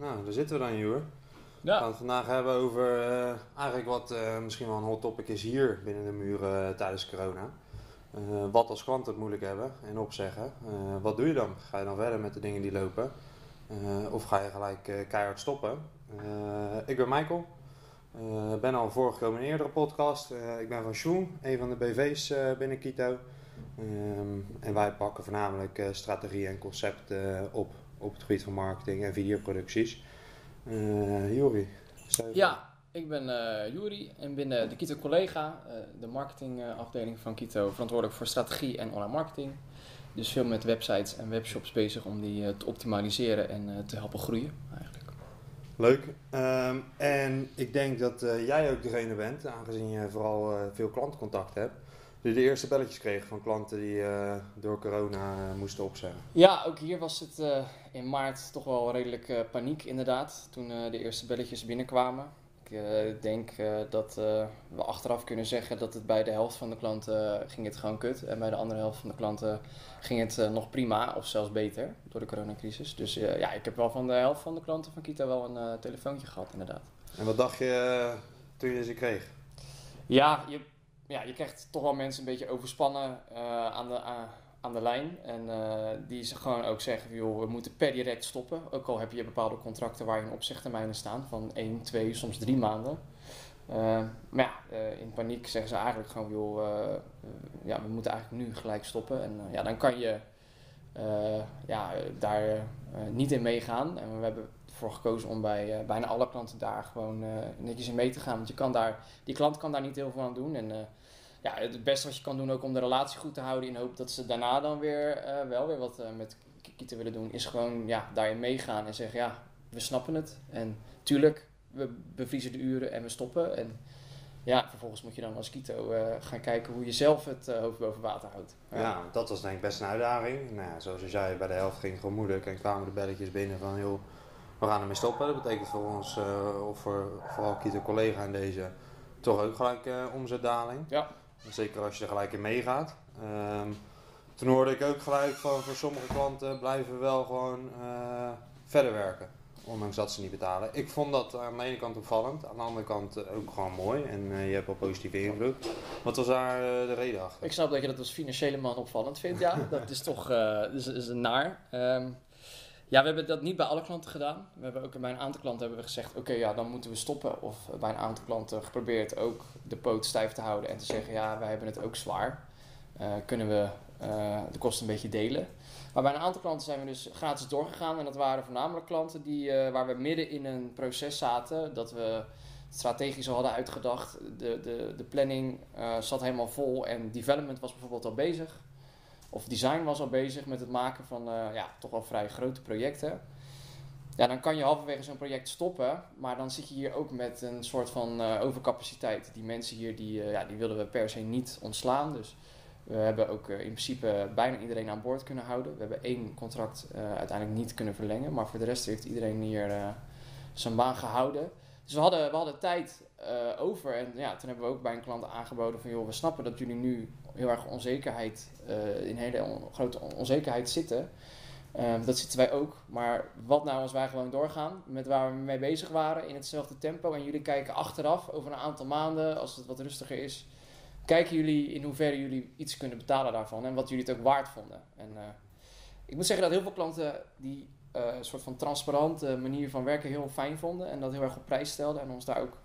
Nou, daar zitten we dan, Joer. We Ja, gaan het vandaag hebben over eh, eigenlijk wat eh, misschien wel een hot topic is hier binnen de muren eh, tijdens corona. Wat als klanten het moeilijk hebben en opzeggen. Wat doe je dan? Ga je dan verder met de dingen die lopen? Of ga je gelijk keihard stoppen? Ik ben Michael. Ik ben al voorgekomen in een eerdere podcast. Ik ben van Sjoen, een van de BV's binnen Kito. Ehm, en wij pakken voornamelijk eh, strategie en concepten op op het gebied van marketing en videoproducties. Uh, stel je ja ik ben eh Juri en binnen de Kito collega, eh, de marketingafdeling van Kito, verantwoordelijk voor strategie en online marketing. Dus veel met websites en webshops bezig om die eh, te optimaliseren en eh, te helpen groeien eigenlijk. Leuk. Ehm, en ik denk dat eh, jij ook degene bent, aangezien je vooral eh, veel klantcontact hebt, die de eerste belletjes kreeg van klanten die eh, door corona eh, moesten opzeggen. Ja, ook hier was het eh, in maart toch wel redelijk paniek inderdaad, toen de eerste belletjes binnenkwamen. Ik denk dat we achteraf kunnen zeggen dat het bij de helft van de klanten ging het gewoon kut. En bij de andere helft van de klanten ging het nog prima, of zelfs beter, door de coronacrisis. Dus ja, ik heb wel van de helft van de klanten van Kita wel een telefoontje gehad inderdaad. En wat dacht je toen je ze kreeg? Ja, je, ja, je krijgt toch wel mensen een beetje overspannen eh, aan, de, aan, de lijn. En eh, die ze gewoon ook zeggen, joh, we moeten per direct stoppen. Ook al heb je bepaalde contracten waar je staan van 1, 2, soms 3 maanden. Eh, maar ja, in paniek zeggen ze eigenlijk gewoon, joh, ja, we moeten eigenlijk nu gelijk stoppen. En ja, dan kan je ja, daar niet in meegaan. En we hebben ervoor gekozen om bij bijna alle klanten daar gewoon netjes in mee te gaan. Want je kan daar, die klant kan daar niet heel veel aan doen. En ja, het beste wat je kan doen ook om de relatie goed te houden in hoop dat ze daarna dan weer eh, wel weer wat eh, met Kito willen doen, is gewoon ja, daarin meegaan en zeggen ja, we snappen het. En tuurlijk, we bevriezen de uren en we stoppen. En ja, vervolgens moet je dan als Kito eh, gaan kijken hoe je zelf het hoofd boven water houdt. Ja. dat was denk ik best een uitdaging. Nou, ja, zoals je zei, bij de helft ging het gewoon moeilijk en kwamen de belletjes binnen van joh, we gaan ermee stoppen. Dat betekent voor ons, of voor vooral Kito collega in deze, toch ook gelijk omzetdaling. Ja. Zeker als je er gelijk in meegaat. Ehm, toen hoorde ik ook gelijk van voor sommige klanten blijven we wel gewoon eh, verder werken. Ondanks dat ze niet betalen. Ik vond dat aan de ene kant opvallend, aan de andere kant eh, ook gewoon mooi. En eh, je hebt wel positieve invloed. Wat was daar de reden achter? Ik snap dat je dat als financiële man opvallend vindt, ja. Dat is toch eh, is, is een naar. Ehm, ja, we hebben dat niet bij alle klanten gedaan. We hebben ook bij een aantal klanten hebben we gezegd, oké, ja, dan moeten we stoppen. Of bij een aantal klanten geprobeerd ook de poot stijf te houden en te zeggen, ja, wij hebben het ook zwaar. Eh, kunnen we eh, de kosten een beetje delen. Maar bij een aantal klanten zijn we dus gratis doorgegaan. En dat waren voornamelijk klanten die, eh, waar we midden in een proces zaten. Dat we strategisch al hadden uitgedacht. De, de, de planning zat helemaal vol en development was bijvoorbeeld al bezig. Of design was al bezig met het maken van eh, ja, toch wel vrij grote projecten. Ja, dan kan je halverwege zo'n project stoppen. Maar dan zit je hier ook met een soort van eh, overcapaciteit. Die mensen hier, die, eh, ja, die wilden we per se niet ontslaan. Dus we hebben ook in principe bijna iedereen aan boord kunnen houden. We hebben één contract uiteindelijk niet kunnen verlengen. Maar voor de rest heeft iedereen hier zijn baan gehouden. Dus we hadden, we hadden tijd eh, over. En ja, toen hebben we ook bij een klant aangeboden van... joh, we snappen dat jullie nu heel erg onzekerheid... eh, in hele grote on- onzekerheid zitten. Ehm, dat zitten wij ook. Maar wat nou als wij gewoon doorgaan met waar we mee bezig waren... in hetzelfde tempo. En jullie kijken achteraf over een aantal maanden... als het wat rustiger is... kijken jullie in hoeverre jullie iets kunnen betalen daarvan... en wat jullie het ook waard vonden. En eh, ik moet zeggen dat heel veel klanten... die eh, een soort van transparante manier van werken heel fijn vonden... en dat heel erg op prijs stelden... en ons daar ook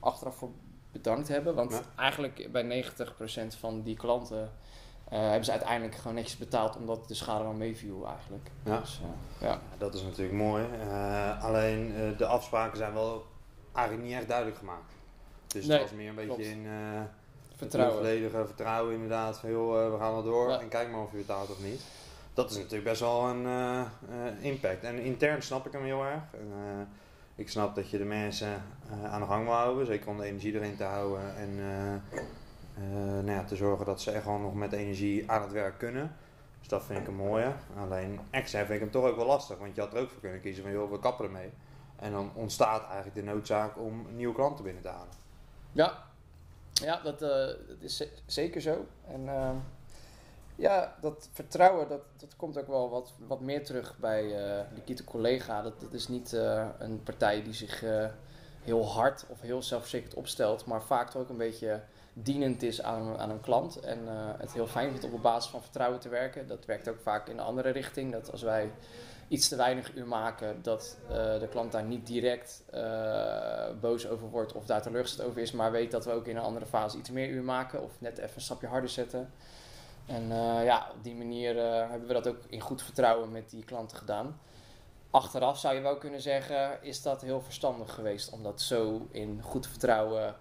achteraf voor bedankt hebben. Want Ja. eigenlijk bij 90% van die klanten eh, hebben ze uiteindelijk gewoon netjes betaald omdat de schade dan meeviel eigenlijk. Ja. Dus, eh, ja. Dat is natuurlijk mooi. Eh, alleen eh, de afspraken zijn wel eigenlijk niet echt duidelijk gemaakt. Dus Nee, het was meer een beetje klopt. in eh Vertrouwen. volledige vertrouwen inderdaad. Eh, we gaan wel door Ja. en kijk maar of je betaalt of niet. Dat is natuurlijk best wel een eh, eh, impact. En intern snap ik hem heel erg. Eh, ik snap dat je de mensen aan de gang wil houden. Zeker om de energie erin te houden. En nou ja, te zorgen dat ze echt gewoon nog met energie aan het werk kunnen. Dus dat vind ik een mooie. Alleen extern vind ik hem toch ook wel lastig. Want je had er ook voor kunnen kiezen van joh, we kappen ermee. En dan ontstaat eigenlijk de noodzaak om nieuwe klanten binnen te halen. Ja, ja dat, is ze- zeker zo. En, eh, Ja, dat vertrouwen, dat, dat komt ook wel wat, wat meer terug bij uh, Nikita Collega. Dat, dat is niet uh, een partij die zich uh, heel hard of heel zelfverzekerd opstelt, maar vaak ook een beetje dienend is aan, aan een klant. En het heel fijn vindt om op basis van vertrouwen te werken. Dat werkt ook vaak in de andere richting. Dat als wij iets te weinig uur maken, dat de klant daar niet direct boos over wordt of daar teleurgesteld over is, maar weet dat we ook in een andere fase iets meer uur maken of net even een stapje harder zetten. En uh, ja, op die manier uh, hebben we dat ook in goed vertrouwen met die klanten gedaan. Achteraf zou je wel kunnen zeggen, is dat heel verstandig geweest om dat zo in goed vertrouwen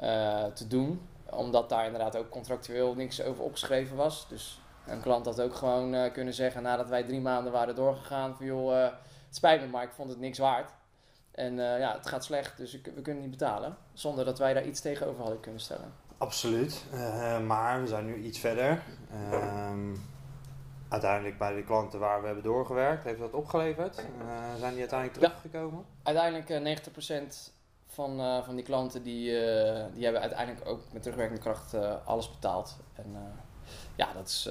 uh, te doen. Omdat daar inderdaad ook contractueel niks over opgeschreven was. Dus een klant had ook gewoon kunnen zeggen nadat wij drie maanden waren doorgegaan van joh, het spijt me, maar ik vond het niks waard. En ja, het gaat slecht, dus we kunnen niet betalen. Zonder dat wij daar iets tegenover hadden kunnen stellen. Absoluut, uh, maar we zijn nu iets verder. Uh, uiteindelijk bij de klanten waar we hebben doorgewerkt, heeft dat opgeleverd? Uh, zijn die uiteindelijk teruggekomen? Ja, uiteindelijk 90% van, van die klanten die, die hebben uiteindelijk ook met terugwerkende kracht alles betaald. En ja, dat is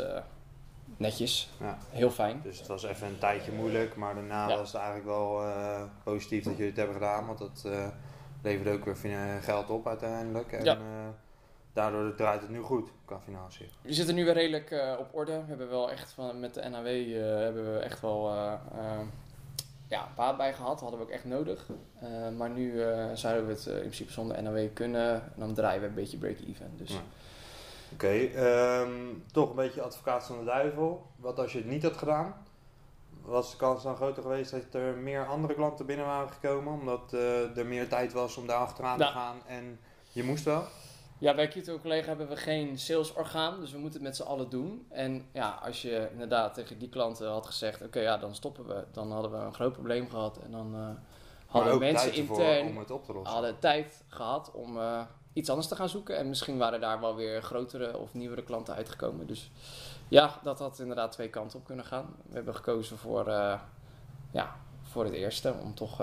netjes, ja. heel fijn. Dus het was even een tijdje moeilijk, maar daarna ja. was het eigenlijk wel positief dat jullie het hebben gedaan, want dat leverde ook weer geld op uiteindelijk. En, ja daardoor draait het nu goed qua financiën. We zitten nu weer redelijk uh, op orde. We hebben wel echt van, met de NAW uh, hebben we echt wel uh, ja, baat bij gehad. Dat hadden we ook echt nodig. maar nu zouden we het in principe zonder NAW kunnen. En dan draaien we een beetje break-even. Dus. Ja. Oké, okay, um, toch een beetje advocaat van de duivel. Wat als je het niet had gedaan? Was de kans dan groter geweest dat er meer andere klanten binnen waren gekomen? Omdat er meer tijd was om daar achteraan nou. te gaan en je moest wel? Ja, bij Kito Collega hebben we geen salesorgaan, dus we moeten het met z'n allen doen. En ja, als je inderdaad tegen die klanten had gezegd, oké, ja, dan stoppen we, dan hadden we een groot probleem gehad. En dan uh, hadden mensen intern om het op te lossen. hadden tijd gehad om uh, iets anders te gaan zoeken. En misschien waren daar wel weer grotere of nieuwere klanten uitgekomen. Dus ja, dat had inderdaad twee kanten op kunnen gaan. We hebben gekozen voor, uh, ja, voor het eerste, om toch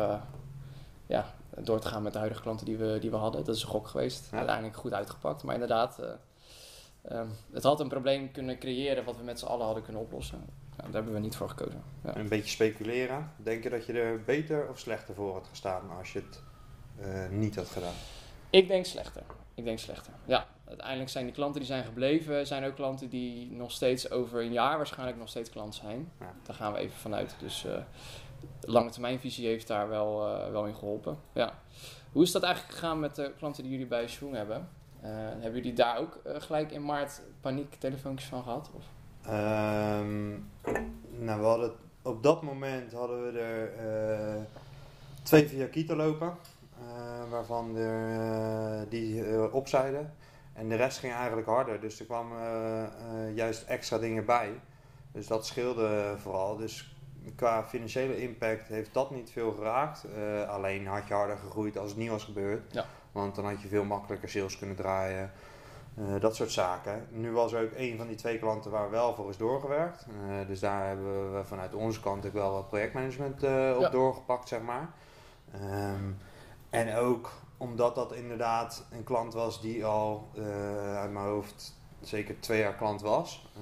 ja, door te gaan met de huidige klanten die we, die we hadden. Dat is een gok geweest. Uiteindelijk goed uitgepakt. Maar inderdaad, uh, um, het had een probleem kunnen creëren wat we met z'n allen hadden kunnen oplossen. Daar hebben we niet voor gekozen. Ja. Een beetje speculeren. Denk je dat je er beter of slechter voor had gestaan als je het uh, niet had gedaan? Ik denk slechter. Ik denk slechter. Ja, uiteindelijk zijn die klanten die zijn gebleven, zijn ook klanten die nog steeds over een jaar waarschijnlijk nog steeds klant zijn. Ja. Daar gaan we even vanuit. Dus uh, de lange termijnvisie heeft daar wel, uh, wel in geholpen. Ja. Hoe is dat eigenlijk gegaan met de klanten die jullie bij Schwung hebben? Uh, hebben jullie daar ook uh, gelijk in maart paniektelefoontjes van gehad? Of? Um, nou, we hadden op dat moment hadden we er twee via Kita lopen. waarvan er die opzeiden. En de rest ging eigenlijk harder. Dus er kwamen juist extra dingen bij. Dus dat scheelde vooral. Dus qua financiële impact heeft dat niet veel geraakt. Uh, alleen had je harder gegroeid als het niet was gebeurd. Ja. Want dan had je veel makkelijker sales kunnen draaien. Uh, dat soort zaken. Nu was er ook een van die twee klanten waar wel voor is doorgewerkt. Uh, dus daar hebben we vanuit onze kant ook wel wat projectmanagement op ja. doorgepakt, zeg maar. Um, en ook omdat dat inderdaad een klant was die al uit mijn hoofd zeker twee jaar klant was.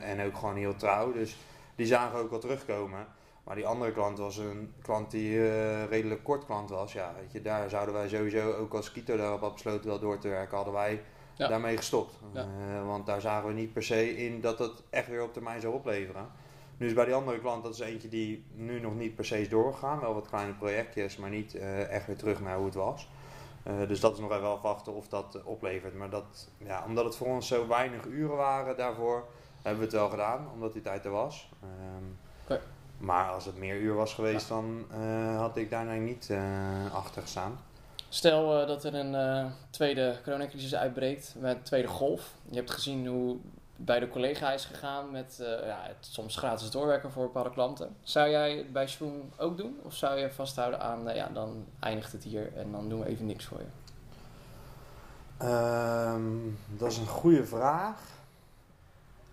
en ook gewoon heel trouw. Dus die zagen ook wel terugkomen. Maar die andere klant was een klant die uh, redelijk kort klant was. Ja, weet je, daar zouden wij sowieso, ook als Kito daarop had besloten wel door te werken, hadden wij daarmee gestopt. Ja. Uh, want daar zagen we niet per se in dat het echt weer op termijn zou opleveren. Nu is bij die andere klant, dat is eentje die nu nog niet per se is doorgegaan. Wel wat kleine projectjes, maar niet uh, echt weer terug naar hoe het was. dus dat is nog even afwachten of dat oplevert. Maar dat, ja, omdat het voor ons zo weinig uren waren daarvoor, hebben we het wel gedaan, omdat die tijd er was. Um, okay. Maar als het meer uur was geweest, ja. dan uh, had ik daar nou niet uh, achter gestaan. Stel uh, dat er een tweede coronacrisis uitbreekt, met een tweede golf. Je hebt gezien hoe bij de collega is gegaan met ja, het soms gratis doorwerken voor bepaalde klanten. Zou jij het bij Schwung ook doen? Of zou je vasthouden aan, ja, dan eindigt het hier en dan doen we even niks voor je? Um, dat is een goede vraag.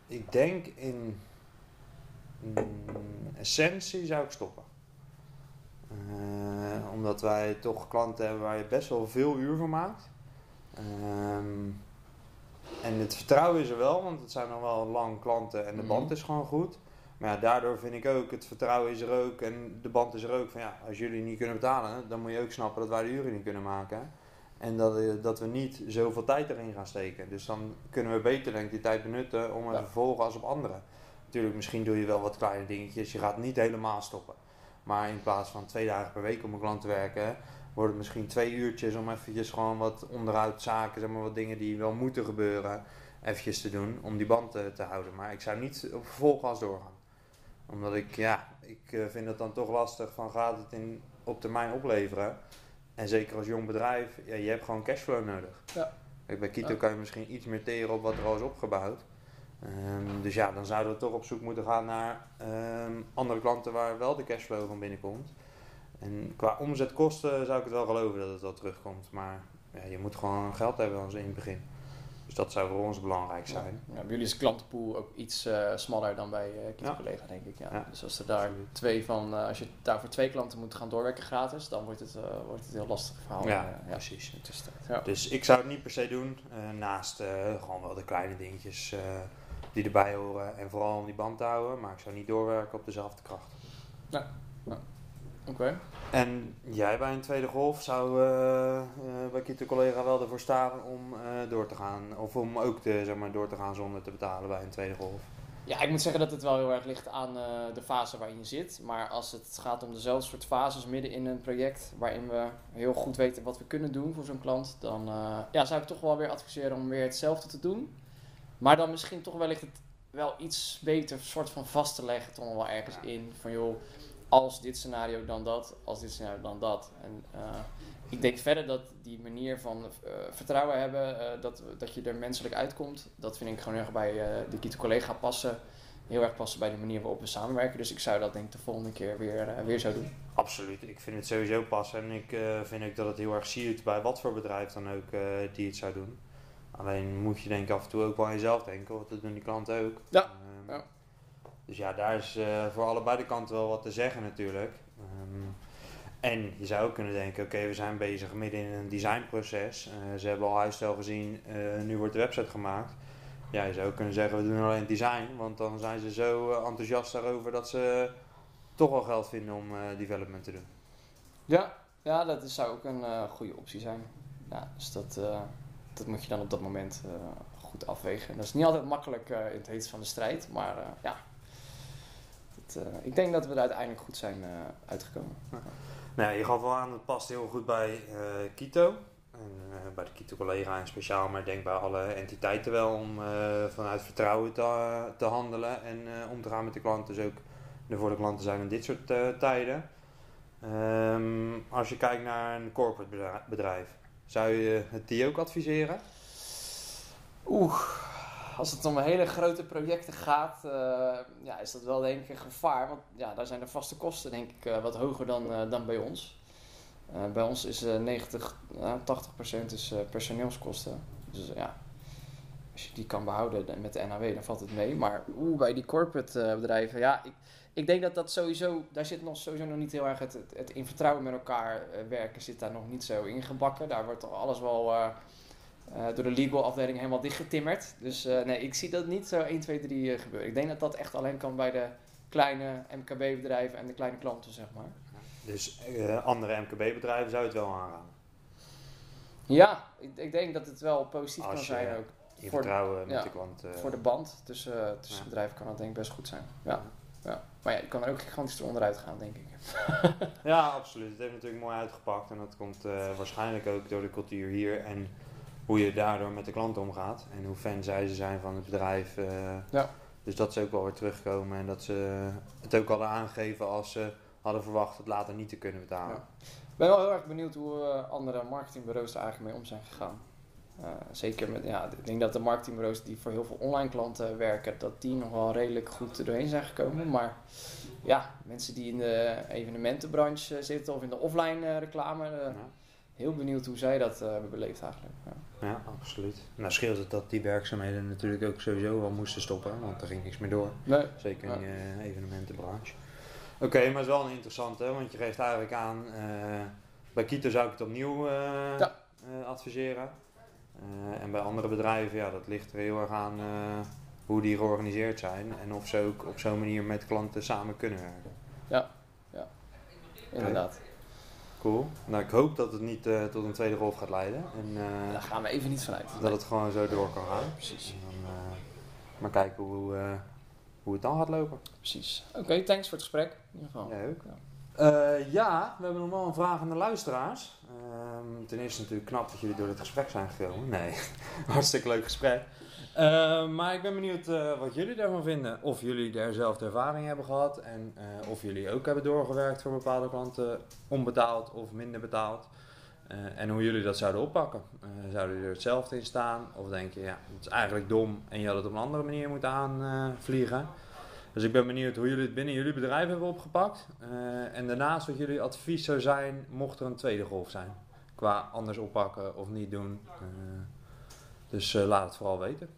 Ik denk in, essentie zou ik stoppen. Uh, omdat wij toch klanten hebben waar je best wel veel uur van maakt. Um, En het vertrouwen is er wel, want het zijn nog wel lang klanten en de Mhm. band is gewoon goed. Maar ja, daardoor vind ik ook, het vertrouwen is er ook en de band is er ook. Van ja, als jullie niet kunnen betalen, dan moet je ook snappen dat wij de uren niet kunnen maken. En dat, eh, dat we niet zoveel tijd erin gaan steken. Dus dan kunnen we beter denk ik die tijd benutten om Ja. te als op anderen. Natuurlijk, misschien doe je wel wat kleine dingetjes. Je gaat niet helemaal stoppen. Maar in plaats van twee dagen per week om een klant te werken, wordt het misschien twee uurtjes om eventjes gewoon wat onderuit zaken, zeg maar wat dingen die wel moeten gebeuren, eventjes te doen om die band te, te houden. Maar ik zou niet op vervolggas doorgaan. Omdat ik, ja, ik eh, vind het dan toch lastig van gaat het in, op termijn opleveren. En zeker als jong bedrijf, ja, je hebt gewoon cashflow nodig. Ja. Kijk, bij Kito Ja. kan je misschien iets meer teren op wat er al is opgebouwd. Ehm, dus ja, dan zouden we toch op zoek moeten gaan naar ehm, andere klanten waar wel de cashflow van binnenkomt. En qua omzetkosten zou ik het wel geloven dat het wel terugkomt. Maar ja, je moet gewoon geld hebben als in het begin. Dus dat zou voor ons belangrijk zijn. Ja, bij jullie is de klantenpool ook iets eh, smaller dan bij eh Kito Ja. Collega, denk ik. Ja. Dus als er daar absoluut. twee van, eh, als je daar voor twee klanten moet gaan doorwerken gratis, dan wordt het, eh, wordt het een heel lastig verhaal. Ja, eh, precies. Dus ik zou het niet per se doen. eh, naast eh, gewoon wel de kleine dingetjes eh, die erbij horen. En vooral om die band te houden. Maar ik zou niet doorwerken op dezelfde kracht. Oké. En jij bij een tweede golf zou eh, eh, bij Kito collega wel ervoor staan om eh, door te gaan. Of om ook te, zeg maar, door te gaan zonder te betalen bij een tweede golf. Ja, ik moet zeggen dat het wel heel erg ligt aan eh, de fase waarin je zit. Maar als het gaat om dezelfde soort fases midden in een project waarin we heel goed weten wat we kunnen doen voor zo'n klant, dan eh, ja, zou ik toch wel weer adviseren om weer hetzelfde te doen. Maar dan misschien toch wellicht het wel iets beter soort van vast te leggen, toch nog wel ergens in. Van joh, als dit scenario dan dat, als dit scenario dan dat. En eh, ik denk verder dat die manier van eh, vertrouwen hebben, eh, dat, dat je er menselijk uitkomt, dat vind ik gewoon heel erg bij de Kito collega passen. Heel erg passen bij de manier waarop we samenwerken. Dus ik zou dat denk ik de volgende keer weer, weer zo doen. Absoluut, ik vind het sowieso passen. En ik vind ook dat het heel erg siert bij wat voor bedrijf dan ook die het zou doen. Alleen moet je denk ik af en toe ook wel aan jezelf denken, want dat doen die klanten ook. Ja, ja. Dus ja, daar is eh, voor allebei de kanten wel wat te zeggen natuurlijk. Ehm, en je zou ook kunnen denken, oké, we zijn bezig midden in een designproces. Eh, ze hebben al huisstijl gezien, eh, nu wordt de website gemaakt. Ja, je zou ook kunnen zeggen, we doen alleen design. Want dan zijn ze zo enthousiast daarover dat ze toch wel geld vinden om development te doen. Ja, ja dat zou ook een goede optie zijn. Ja, dus dat, dat moet je dan op dat moment goed afwegen. Dat is niet altijd makkelijk in het heetst van de strijd, maar ja. Het, eh, ik denk dat we er uiteindelijk goed zijn eh, uitgekomen. Nou, je gaf wel aan, het past heel goed bij Kito. En eh, bij de Kito-collega in speciaal, maar ik denk bij alle entiteiten wel om vanuit vertrouwen te, te handelen en om te gaan met de klant. Dus ook er voor de klanten zijn in dit soort tijden. Ehm, als je kijkt naar een corporate bedrijf, bedrijf, zou je het die ook adviseren? Oeh, als het om hele grote projecten gaat, eh, ja, is dat wel denk ik een gevaar. Want ja, daar zijn de vaste kosten denk ik eh, wat hoger dan, eh, dan bij ons. Bij ons is eh 90, ja, 80% is personeelskosten. Dus ja, als je die kan behouden met de NAW, dan valt het mee. Maar oeh, bij die corporate bedrijven, ja, ik, ik denk dat dat sowieso, daar zit nog sowieso nog niet heel erg het, het, het in vertrouwen met elkaar werken, zit daar nog niet zo ingebakken. Daar wordt alles wel door de legal afdeling helemaal dichtgetimmerd. Dus eh, nee, ik zie dat niet zo 1, 2, 3 eh, gebeuren. Ik denk dat dat echt alleen kan bij de kleine MKB-bedrijven en de kleine klanten, zeg maar. Dus eh, andere MKB-bedrijven zou je het wel aanraden. Ja, ik, ik denk dat het wel positief Als kan zijn eh, ook. Je Voor de- vertrouwen met ja, de klant. eh, Voor de band tussen, eh, tussen Ja. bedrijven kan dat denk ik best goed zijn. Ja. Ja. Maar ja, je kan er ook gigantisch onderuit gaan, denk ik. Ja, absoluut. Het heeft natuurlijk mooi uitgepakt en dat komt eh, waarschijnlijk ook door de cultuur hier en hoe je daardoor met de klant omgaat en hoe fan zij ze zijn van het bedrijf. eh. Ja. Dus dat ze ook wel weer terugkomen en dat ze het ook hadden aangegeven als ze hadden verwacht het later niet te kunnen betalen. Ja. Ik ben wel heel erg benieuwd hoe eh, andere marketingbureaus er eigenlijk mee om zijn gegaan. Eh, zeker met, ja, ik denk dat de marketingbureaus die voor heel veel online klanten werken, dat die nog wel redelijk goed er doorheen zijn gekomen. Maar ja, mensen die in de evenementenbranche zitten of in de offline reclame, Ja. Heel benieuwd hoe zij dat eh, hebben beleefd eigenlijk. Ja. Ja, absoluut. Nou scheelt het dat die werkzaamheden natuurlijk ook sowieso wel moesten stoppen, want er ging niks meer door. Nee. Zeker in Ja. de evenementenbranche. Oké, maar het is wel een interessante, want je geeft eigenlijk aan, eh, bij Kito zou ik het opnieuw eh, Ja. eh, adviseren. Eh, en bij andere bedrijven, ja, dat ligt er heel erg aan eh, hoe die georganiseerd zijn en of ze ook op zo'n manier met klanten samen kunnen werken. Inderdaad. Cool. Nou, ik hoop dat het niet eh, tot een tweede golf gaat leiden en eh, Daar gaan we even niet vanuit. dat het gewoon zo door kan gaan. Precies. En dan, eh, maar kijken hoe, eh, hoe het dan gaat lopen. Precies. Oké, thanks voor het gesprek. In ieder geval. Jij ook? Ja. Eh, ja, we hebben nog wel een vraag aan de luisteraars. Ehm, ten eerste natuurlijk knap dat jullie door dit gesprek zijn gekomen. Nee, hartstikke leuk gesprek. Eh, maar ik ben benieuwd eh, wat jullie daarvan vinden. Of jullie daar zelf de ervaring hebben gehad. En eh, of jullie ook hebben doorgewerkt voor bepaalde klanten. Onbetaald of minder betaald. En hoe jullie dat zouden oppakken. Zouden jullie er hetzelfde in staan? Of denk je, ja, het is eigenlijk dom en je had het op een andere manier moeten aanvliegen? Dus ik ben benieuwd hoe jullie het binnen jullie bedrijf hebben opgepakt. En daarnaast wat jullie advies zou zijn, mocht er een tweede golf zijn. Qua anders oppakken of niet doen. Dus laat het vooral weten.